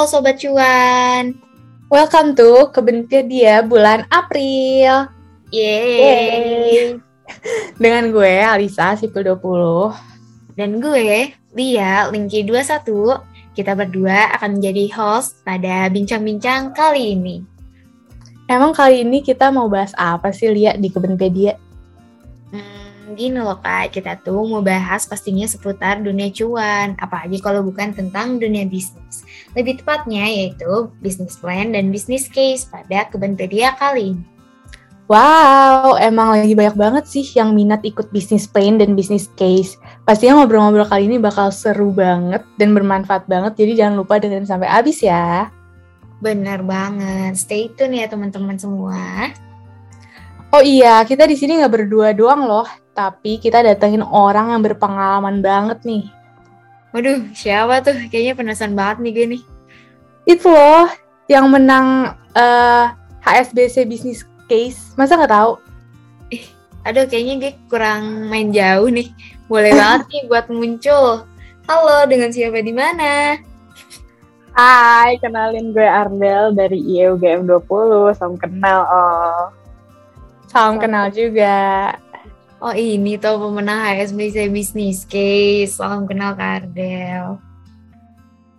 Halo Sobat Cuan. Welcome to Kebenpedia bulan April. Yeay. Dengan gue Alisa Sipil 20 Dan gue Lia Linky 21. Kita berdua akan menjadi host pada bincang-bincang kali ini. Emang kali ini kita mau bahas apa sih Lia di Kebenpedia? Hmm, gini loh kak, kita tuh mau bahas pastinya seputar dunia cuan, apalagi kalau bukan tentang dunia bisnis. Lebih tepatnya yaitu bisnis plan dan bisnis case pada Kebenpedia kali ini. Wow, emang lagi banyak banget sih yang minat ikut bisnis plan dan bisnis case. Pastinya ngobrol-ngobrol kali ini bakal seru banget dan bermanfaat banget, jadi jangan lupa dengerin sampai habis ya. Bener banget, stay tune ya teman-teman semua. Oh iya, kita di sini nggak berdua doang loh, tapi kita datengin orang yang berpengalaman banget nih. Waduh, siapa tuh? Kayaknya penasaran banget nih gue nih. Itu loh, yang menang eh, HSBC Business Case. Masa nggak tahu? Aduh, kayaknya gue kurang main jauh nih. Boleh banget nih buat muncul. Halo, dengan siapa di mana? Hai, kenalin gue Ardel dari IEUGM 20. Salam kenal, oh. Salam kenal juga. Oh ini tuh pemenang HSBC Business Case. Salam kenal Kardel.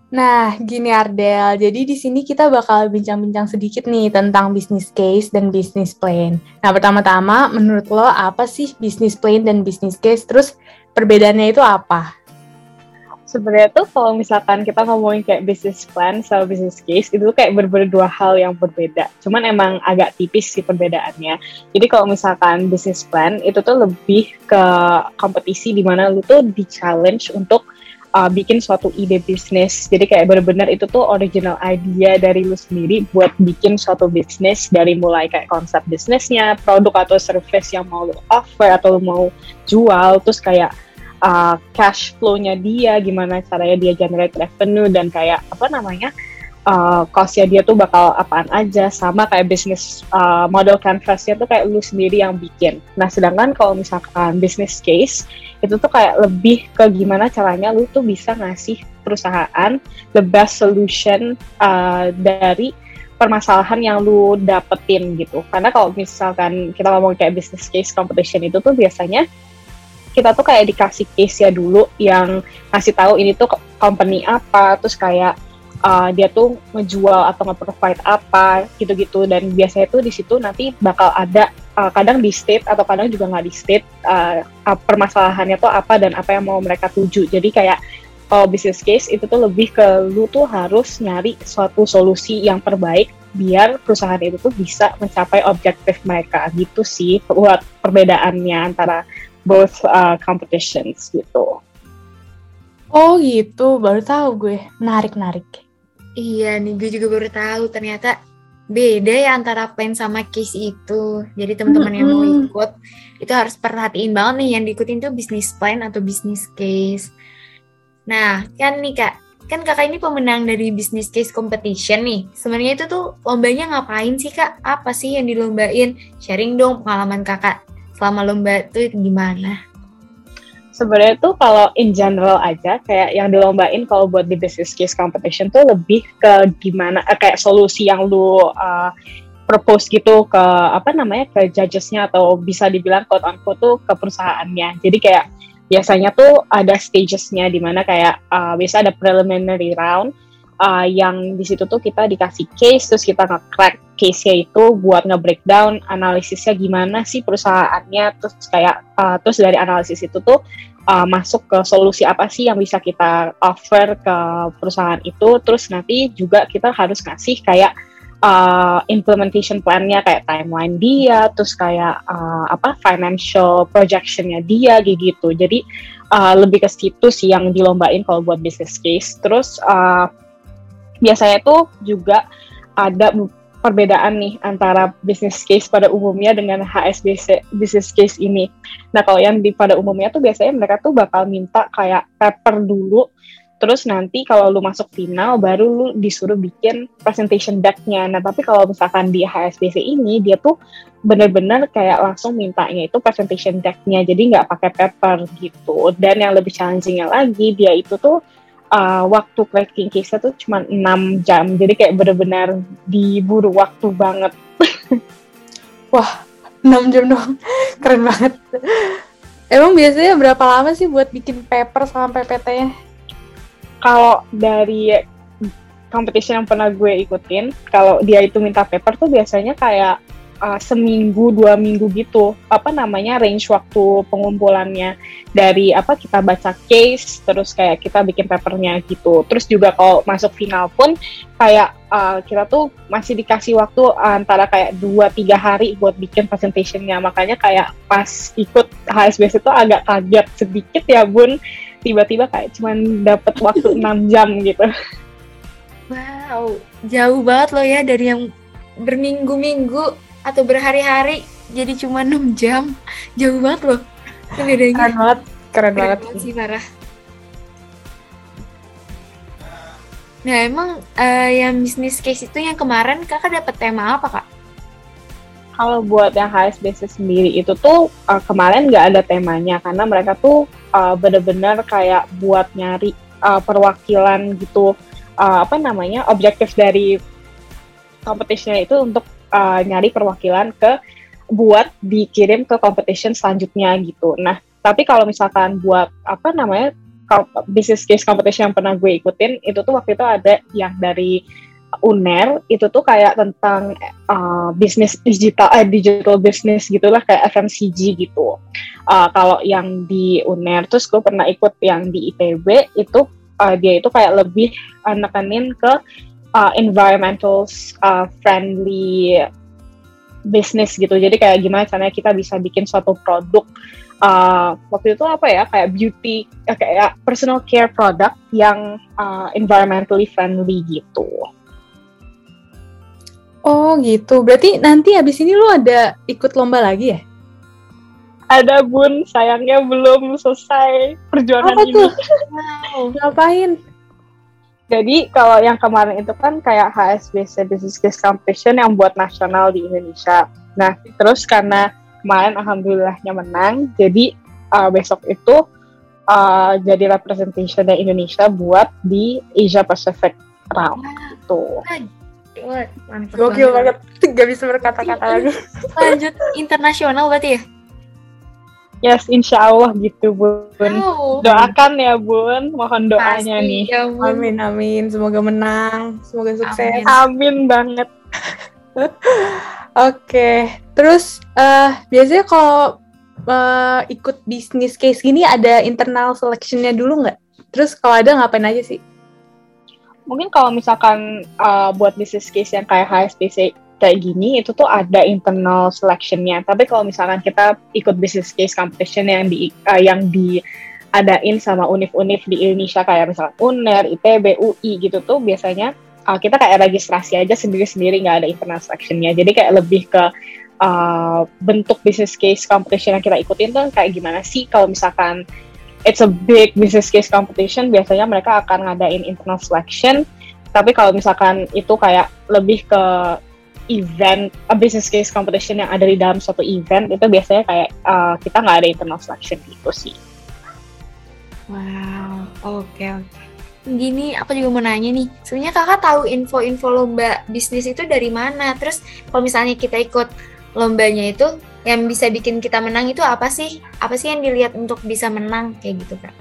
Nah, gini Ardel, jadi di sini kita bakal bincang-bincang sedikit nih tentang business case dan business plan. Nah, pertama-tama, menurut lo apa sih business plan dan business case? Terus perbedaannya itu apa? Sebenarnya tuh kalau misalkan kita ngomongin kayak business plan sama business case, itu kayak berbeda dua hal yang berbeda. Cuman emang agak tipis sih perbedaannya. Jadi kalau misalkan business plan, itu tuh lebih ke kompetisi di mana lu tuh di-challenge untuk uh, bikin suatu ide bisnis. Jadi kayak bener-bener itu tuh original idea dari lu sendiri buat bikin suatu bisnis dari mulai kayak konsep bisnisnya, produk atau service yang mau lu offer atau lu mau jual, terus kayak uh, cash flow-nya dia, gimana caranya dia generate revenue dan kayak apa namanya uh, cost-nya dia tuh bakal apaan aja sama kayak bisnis uh, model canvas-nya tuh kayak lu sendiri yang bikin. Nah sedangkan kalau misalkan business case itu tuh kayak lebih ke gimana caranya lu tuh bisa ngasih perusahaan the best solution uh, dari permasalahan yang lu dapetin gitu. Karena kalau misalkan kita ngomong kayak business case competition itu tuh biasanya kita tuh kayak dikasih case ya dulu yang ngasih tahu ini tuh company apa, terus kayak uh, dia tuh ngejual atau nge-provide apa gitu-gitu dan biasanya tuh di situ nanti bakal ada uh, kadang di state atau kadang juga nggak di state uh, permasalahannya tuh apa dan apa yang mau mereka tuju. Jadi kayak kalau business case itu tuh lebih ke lu tuh harus nyari suatu solusi yang terbaik biar perusahaan itu tuh bisa mencapai objektif mereka gitu sih buat perbedaannya antara both uh, competitions gitu. Oh gitu, baru tahu gue. Menarik-narik. Iya nih, gue juga baru tahu ternyata beda ya antara plan sama case itu. Jadi teman-teman yang mau ikut itu harus perhatiin banget nih yang diikutin tuh bisnis plan atau bisnis case. Nah, kan nih Kak, kan Kakak ini pemenang dari bisnis case competition nih. Sebenarnya itu tuh lombanya ngapain sih Kak? Apa sih yang dilombain? Sharing dong pengalaman Kakak selama lomba itu gimana? Sebenarnya tuh kalau in general aja kayak yang dilombain kalau buat di business case competition tuh lebih ke gimana eh, kayak solusi yang lu uh, propose gitu ke apa namanya ke judgesnya atau bisa dibilang quote unquote tuh ke perusahaannya. Jadi kayak biasanya tuh ada stagesnya di mana kayak uh, biasa ada preliminary round uh, yang di situ tuh kita dikasih case terus kita nge-crack case-nya itu buat nge-breakdown analisisnya gimana sih perusahaannya. Terus kayak uh, terus dari analisis itu tuh uh, masuk ke solusi apa sih yang bisa kita offer ke perusahaan itu. Terus nanti juga kita harus ngasih kayak uh, implementation plan-nya kayak timeline dia terus kayak uh, apa financial projection-nya dia gitu. Jadi uh, lebih ke situ sih yang dilombain kalau buat business case. Terus uh, biasanya tuh juga ada perbedaan nih antara business case pada umumnya dengan HSBC business case ini. Nah kalau yang di pada umumnya tuh biasanya mereka tuh bakal minta kayak paper dulu, terus nanti kalau lu masuk final baru lu disuruh bikin presentation deck-nya. Nah tapi kalau misalkan di HSBC ini dia tuh bener-bener kayak langsung mintanya itu presentation deck-nya, jadi nggak pakai paper gitu. Dan yang lebih challenging-nya lagi dia itu tuh uh, waktu cracking case tuh cuma 6 jam. Jadi kayak bener-bener diburu waktu banget. Wah, 6 jam dong. Keren banget. Emang biasanya berapa lama sih buat bikin paper sama PPT-nya? Kalau dari competition yang pernah gue ikutin, kalau dia itu minta paper tuh biasanya kayak uh, seminggu dua minggu gitu. Apa namanya range waktu pengumpulannya. Dari apa kita baca case terus kayak kita bikin papernya gitu. Terus juga kalau masuk final pun kayak uh, kita tuh masih dikasih waktu antara kayak dua tiga hari buat bikin presentationnya. Makanya kayak pas ikut HSBC itu agak kaget sedikit ya bun. Tiba-tiba kayak cuman dapat waktu enam jam gitu. Wow jauh banget loh ya dari yang berminggu-minggu atau berhari-hari jadi cuma 6 jam. Jauh banget loh. Bedanya. Keren banget keren, keren banget. banget sih parah. Nah emang uh, yang bisnis case itu yang kemarin kakak dapat tema apa kak? Kalau buat yang HSBC sendiri itu tuh uh, kemarin nggak ada temanya. Karena mereka tuh uh, bener-bener kayak buat nyari uh, perwakilan gitu. Uh, apa namanya objektif dari competitionnya itu untuk uh, nyari perwakilan ke buat dikirim ke competition selanjutnya gitu. Nah, tapi kalau misalkan buat apa namanya business case competition yang pernah gue ikutin itu tuh waktu itu ada yang dari UNER itu tuh kayak tentang uh, bisnis digital eh, digital business gitulah kayak FMCG gitu. Uh, kalau yang di UNER terus gue pernah ikut yang di ITB itu uh, dia itu kayak lebih uh, ke uh, environmental uh, friendly business gitu. Jadi kayak gimana caranya kita bisa bikin suatu produk uh, waktu itu apa ya kayak beauty uh, kayak personal care product yang uh, environmentally friendly gitu. Oh gitu. Berarti nanti habis ini lu ada ikut lomba lagi ya? Ada bun, sayangnya belum selesai perjuangan apa ini. Tuh? Wow. Ngapain? Jadi kalau yang kemarin itu kan kayak HSBC Business Case Competition yang buat nasional di Indonesia. Nah, terus karena kemarin alhamdulillahnya menang, jadi uh, besok itu uh, jadi representation dari Indonesia buat di Asia Pacific round itu. Gokil banget, gak bisa berkata-kata lagi. Lanjut internasional berarti ya? Yes, insya Allah gitu Bun. Doakan ya Bun, mohon doanya Pasti, nih. Ya, Amin amin, semoga menang, semoga sukses. Amin, amin banget. Oke, okay. terus uh, biasanya kalau uh, ikut bisnis case gini ada internal selectionnya dulu nggak? Terus kalau ada ngapain aja sih? Mungkin kalau misalkan uh, buat bisnis case yang kayak HSBC kayak gini itu tuh ada internal selectionnya. Tapi kalau misalkan kita ikut business case competition yang di uh, yang diadain sama univ-univ di Indonesia kayak misalkan UNER, ITB, UI gitu tuh biasanya uh, kita kayak registrasi aja sendiri-sendiri nggak ada internal selectionnya. Jadi kayak lebih ke uh, bentuk business case competition yang kita ikutin tuh kayak gimana sih kalau misalkan it's a big business case competition biasanya mereka akan ngadain internal selection tapi kalau misalkan itu kayak lebih ke event a business case competition yang ada di dalam suatu event itu biasanya kayak uh, kita nggak ada internal selection gitu sih. Wow, oke okay, oke. Gini, aku juga mau nanya nih. Sebenarnya kakak tahu info-info lomba bisnis itu dari mana? Terus kalau misalnya kita ikut lombanya itu, yang bisa bikin kita menang itu apa sih? Apa sih yang dilihat untuk bisa menang kayak gitu kak?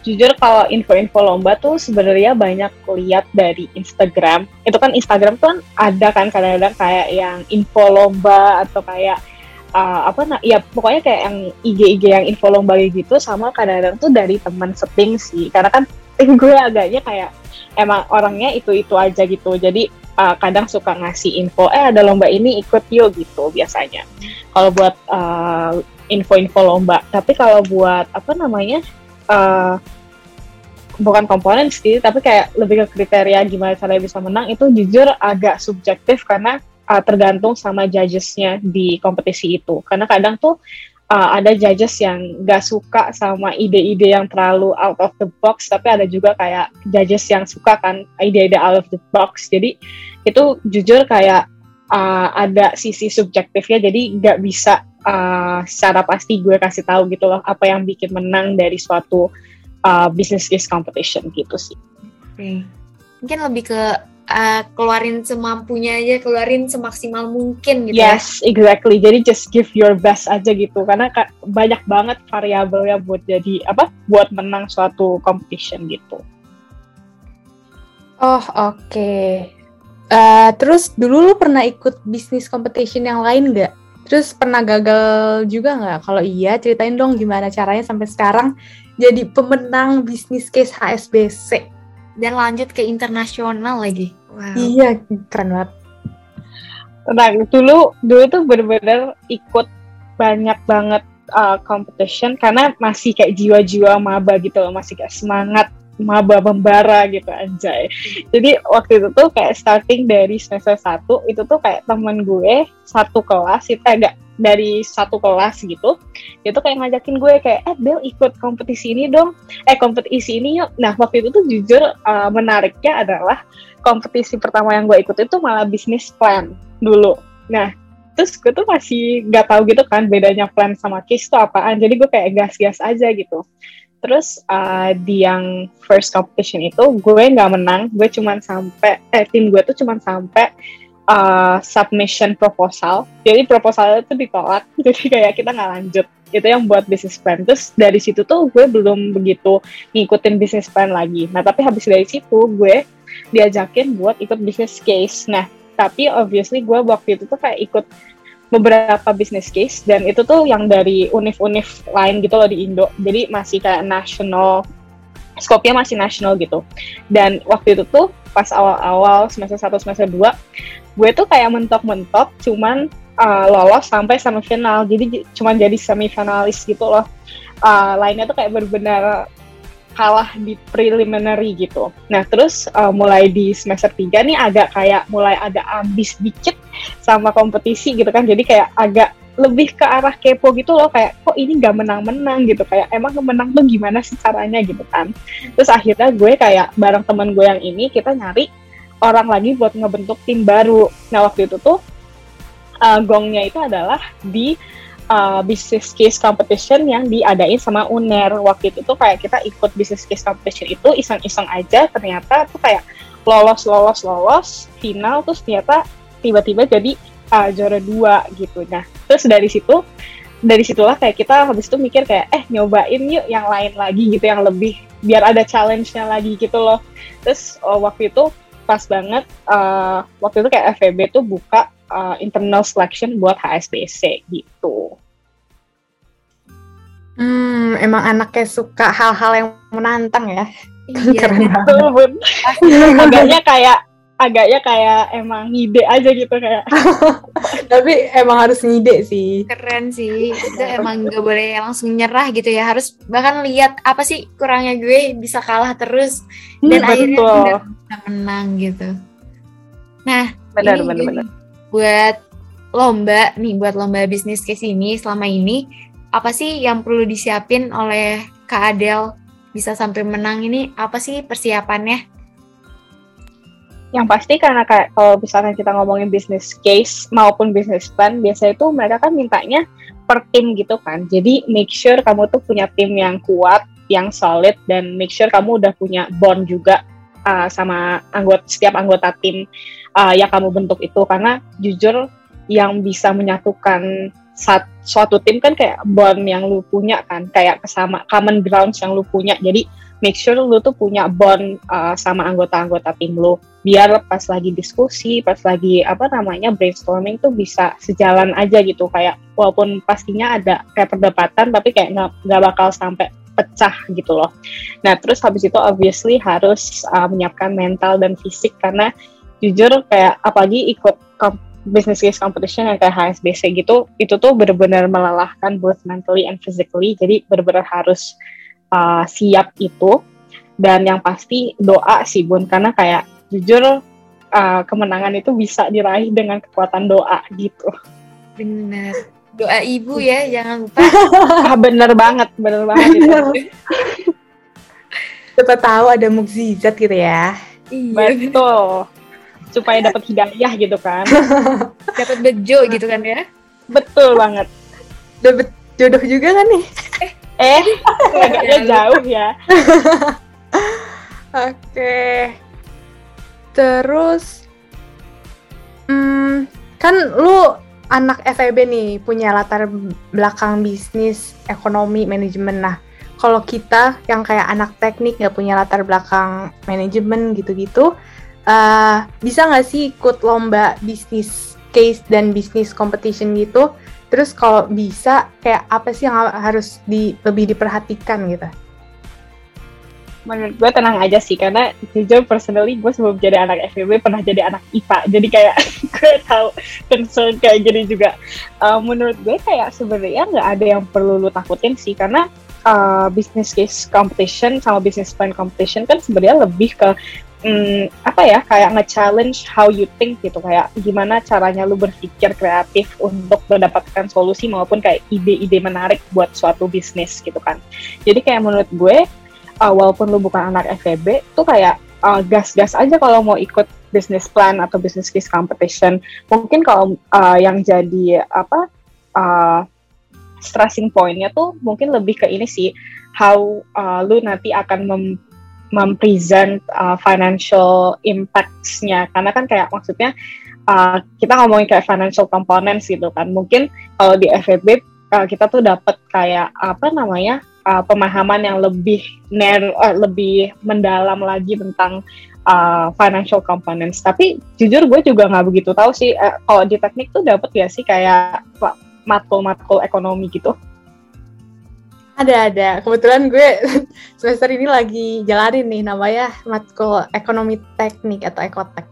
Jujur kalau info-info lomba tuh sebenarnya banyak lihat dari Instagram. Itu kan Instagram tuh kan ada kan kadang-kadang kayak yang info lomba atau kayak uh, apa nah ya pokoknya kayak yang IG-IG yang info lomba gitu sama kadang-kadang tuh dari teman setting sih. Karena kan gue agaknya kayak emang orangnya itu-itu aja gitu. Jadi uh, kadang suka ngasih info eh ada lomba ini ikut yuk gitu biasanya. Kalau buat uh, info-info lomba, tapi kalau buat apa namanya uh, bukan komponen sih tapi kayak lebih ke kriteria gimana caranya bisa menang itu jujur agak subjektif karena uh, tergantung sama judgesnya di kompetisi itu. Karena kadang tuh uh, ada judges yang gak suka sama ide-ide yang terlalu out of the box tapi ada juga kayak judges yang suka kan ide-ide out of the box. Jadi itu jujur kayak uh, ada sisi subjektifnya jadi nggak bisa uh, secara pasti gue kasih tahu gitu loh apa yang bikin menang dari suatu uh, business case competition gitu sih. Oke. Mungkin lebih ke uh, keluarin semampunya aja, keluarin semaksimal mungkin gitu Yes, exactly. Jadi just give your best aja gitu karena ka- banyak banget variabelnya buat jadi apa? Buat menang suatu competition gitu. Oh, oke. Eh, terus dulu lu pernah ikut bisnis competition yang lain nggak? Terus pernah gagal juga nggak? Kalau iya, ceritain dong gimana caranya sampai sekarang jadi pemenang bisnis case HSBC. Dan lanjut ke internasional lagi. Wow. Iya, keren banget. Nah, dulu dulu tuh bener-bener ikut banyak banget uh, competition karena masih kayak jiwa-jiwa maba gitu loh, masih kayak semangat maba membara gitu anjay. Jadi waktu itu tuh kayak starting dari semester 1 itu tuh kayak temen gue satu kelas itu agak dari satu kelas gitu dia tuh kayak ngajakin gue kayak eh Bel ikut kompetisi ini dong. Eh kompetisi ini yuk. Nah waktu itu tuh jujur uh, menariknya adalah kompetisi pertama yang gue ikut itu malah bisnis plan dulu. Nah terus gue tuh masih nggak tahu gitu kan bedanya plan sama case itu apaan. Jadi gue kayak gas-gas aja gitu terus uh, di yang first competition itu gue nggak menang. Gue cuman sampai eh tim gue tuh cuman sampai uh, submission proposal. Jadi proposalnya tuh ditolak. Jadi kayak kita nggak lanjut. Itu yang buat business plan. Terus dari situ tuh gue belum begitu ngikutin business plan lagi. Nah tapi habis dari situ gue diajakin buat ikut business case. Nah tapi obviously gue waktu itu tuh kayak ikut beberapa business case dan itu tuh yang dari univ-univ lain gitu loh di Indo. Jadi masih kayak national skopnya masih nasional gitu. Dan waktu itu tuh pas awal-awal semester 1 semester 2 gue tuh kayak mentok-mentok cuman uh, lolos sampai semifinal. Jadi cuman jadi semifinalis gitu loh. Uh, lainnya tuh kayak benar-benar kalah di preliminary gitu. Nah terus uh, mulai di semester 3 nih agak kayak mulai ada ambis dikit sama kompetisi gitu kan. Jadi kayak agak lebih ke arah kepo gitu loh kayak kok ini gak menang-menang gitu kayak emang menang tuh gimana sih caranya gitu kan. Terus akhirnya gue kayak bareng temen gue yang ini kita nyari orang lagi buat ngebentuk tim baru. Nah waktu itu tuh uh, gongnya itu adalah di uh, business case competition yang diadain sama UNER waktu itu tuh kayak kita ikut business case competition itu iseng-iseng aja ternyata tuh kayak lolos lolos lolos final terus ternyata tiba-tiba jadi uh, juara dua gitu nah terus dari situ dari situlah kayak kita habis itu mikir kayak eh nyobain yuk yang lain lagi gitu yang lebih biar ada challenge-nya lagi gitu loh terus oh, waktu itu pas banget uh, waktu itu kayak FEB tuh buka uh, internal selection buat HSBC gitu. Hmm, emang anaknya suka hal-hal yang menantang ya. Iya, Keren banget. Betul, Bun. agaknya kayak agaknya kayak emang ngide aja gitu kayak Tapi emang harus ngide sih. keren sih. Itu emang gak boleh langsung nyerah gitu ya. Harus bahkan lihat apa sih kurangnya gue bisa kalah terus dan akhirnya betul. benar bisa menang gitu. Nah, benar ini benar benar. buat lomba nih, buat lomba bisnis case ini selama ini apa sih yang perlu disiapin oleh Kak Adel bisa sampai menang ini apa sih persiapannya? Yang pasti karena kayak kalau misalnya kita ngomongin business case maupun business plan, biasanya itu mereka kan mintanya per tim gitu kan. Jadi make sure kamu tuh punya tim yang kuat, yang solid, dan make sure kamu udah punya bond juga uh, sama anggota setiap anggota tim uh, yang kamu bentuk itu. Karena jujur yang bisa menyatukan sat, suatu tim kan kayak bond yang lu punya kan, kayak kesama common grounds yang lu punya. Jadi make sure lu tuh punya bond uh, sama anggota-anggota tim lu. Biar pas lagi diskusi, pas lagi apa namanya brainstorming tuh bisa sejalan aja gitu. Kayak walaupun pastinya ada kayak perdebatan tapi kayak nggak bakal sampai pecah gitu loh. Nah terus habis itu obviously harus uh, menyiapkan mental dan fisik. Karena jujur kayak apalagi ikut business case competition yang kayak HSBC gitu itu tuh benar-benar melelahkan both mentally and physically. Jadi benar-benar harus uh, siap itu dan yang pasti doa sih bun karena kayak jujur uh, kemenangan itu bisa diraih dengan kekuatan doa gitu Bener. Doa ibu ya, jangan lupa. ah bener banget bener banget itu Siapa tahu ada mukjizat gitu ya. Iya. betul supaya dapat hidayah gitu kan Dapat bejo gitu kan ya. betul banget Dapat jodoh juga kan nih? Eh, agaknya jauh ya. Oke. Terus, hmm, kan lu anak FEB nih punya latar belakang bisnis, ekonomi, manajemen. Nah, kalau kita yang kayak anak teknik nggak punya latar belakang manajemen gitu-gitu, uh, bisa nggak sih ikut lomba bisnis case dan bisnis competition gitu? Terus kalau bisa, kayak apa sih yang harus di, lebih diperhatikan gitu? menurut gue tenang aja sih karena jujur personally gue sebelum jadi anak FEB pernah jadi anak IPA jadi kayak gue tahu concern kayak gini juga uh, menurut gue kayak sebenarnya nggak ada yang perlu lu takutin sih karena uh, business case competition sama business plan competition kan sebenarnya lebih ke um, apa ya kayak nge-challenge how you think gitu kayak gimana caranya lu berpikir kreatif untuk mendapatkan solusi maupun kayak ide-ide menarik buat suatu bisnis gitu kan jadi kayak menurut gue uh, walaupun lu bukan anak FEB tuh kayak uh, gas-gas aja kalau mau ikut business plan atau business case competition. Mungkin kalau uh, yang jadi apa uh, stressing pointnya tuh mungkin lebih ke ini sih how uh, lu nanti akan mem mempresent uh, financial impacts-nya karena kan kayak maksudnya uh, kita ngomongin kayak financial components gitu kan mungkin kalau di FEB uh, kita tuh dapat kayak apa namanya uh, pemahaman yang lebih ner uh, lebih mendalam lagi tentang uh, financial components. Tapi jujur gue juga nggak begitu tahu sih uh, kalau di teknik tuh dapat ya sih kayak matkul-matkul ekonomi gitu. Ada ada. Kebetulan gue semester ini lagi jalanin nih namanya matkul ekonomi teknik atau ekotek.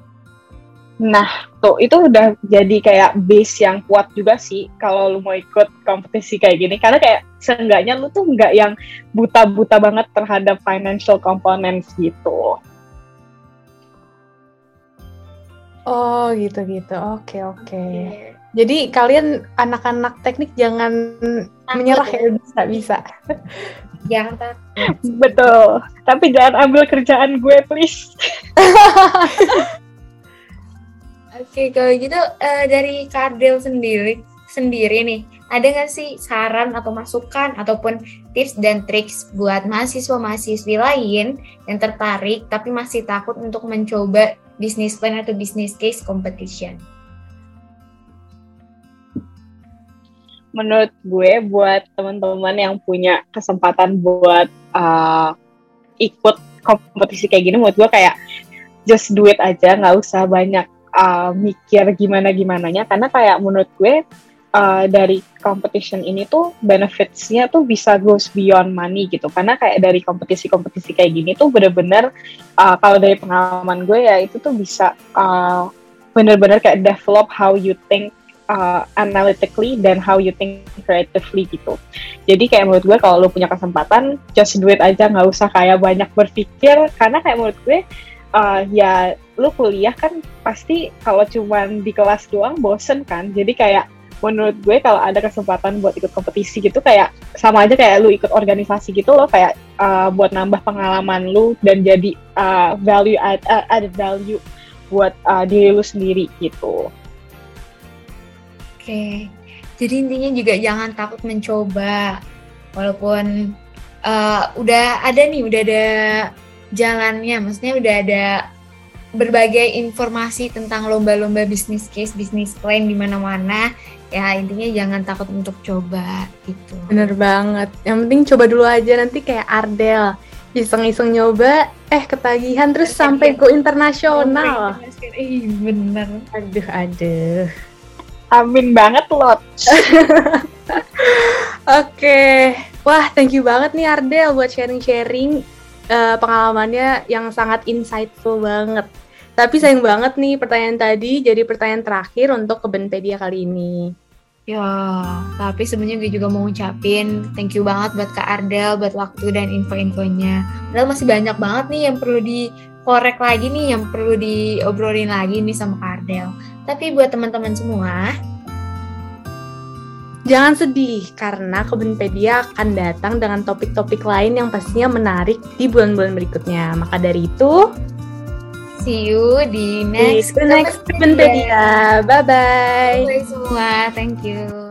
Nah, tuh itu udah jadi kayak base yang kuat juga sih kalau lu mau ikut kompetisi kayak gini karena kayak seenggaknya lu tuh nggak yang buta-buta banget terhadap financial components gitu. Oh, gitu-gitu. Oke, oke. Jadi kalian anak-anak teknik jangan takut. menyerah ya bisa bisa. Jangan takut. Betul. Tapi jangan ambil kerjaan gue, please. Oke, kalau gitu uh, dari Kardel sendiri sendiri nih, ada nggak sih saran atau masukan ataupun tips dan triks buat mahasiswa-mahasiswi lain yang tertarik tapi masih takut untuk mencoba bisnis plan atau bisnis case competition? Menurut gue, buat teman-teman yang punya kesempatan buat uh, ikut kompetisi kayak gini, menurut gue kayak just do it aja, nggak usah banyak uh, mikir gimana gimananya karena kayak menurut gue uh, dari competition ini tuh benefitsnya tuh bisa goes beyond money gitu. Karena kayak dari kompetisi-kompetisi kayak gini tuh bener-bener uh, kalau dari pengalaman gue ya itu tuh bisa uh, bener-bener kayak develop how you think uh, analytically dan how you think creatively gitu. Jadi kayak menurut gue kalau lo punya kesempatan just do it aja nggak usah kayak banyak berpikir karena kayak menurut gue uh, ya lu kuliah kan pasti kalau cuman di kelas doang bosen kan jadi kayak menurut gue kalau ada kesempatan buat ikut kompetisi gitu kayak sama aja kayak lu ikut organisasi gitu loh kayak uh, buat nambah pengalaman lu dan jadi uh, value add, uh, added value buat uh, diri lu sendiri gitu. Oke, jadi intinya juga jangan takut mencoba walaupun uh, udah ada nih udah ada jalannya, maksudnya udah ada berbagai informasi tentang lomba-lomba bisnis case, bisnis plan di mana-mana. Ya intinya jangan takut untuk coba gitu. Bener banget. Yang penting coba dulu aja nanti kayak Ardel. Iseng-iseng nyoba, eh ketagihan terus ketagihan. sampai go internasional. Ih bener. Aduh, aduh. Amin banget loh. Oke, okay. wah thank you banget nih Ardel buat sharing-sharing uh, pengalamannya yang sangat insightful banget. Tapi sayang banget nih pertanyaan tadi jadi pertanyaan terakhir untuk Kebenpedia kali ini. Ya, tapi sebenarnya gue juga mau ngucapin thank you banget buat Kak Ardel buat waktu dan info-infonya. Padahal masih banyak banget nih yang perlu dikorek lagi nih, yang perlu diobrolin lagi nih sama Kak Ardel. Tapi buat teman-teman semua, Jangan sedih, karena Kebenpedia akan datang dengan topik-topik lain yang pastinya menarik di bulan-bulan berikutnya. Maka dari itu, see you di next, di next Kebenpedia. Bye-bye. Bye semua, thank you.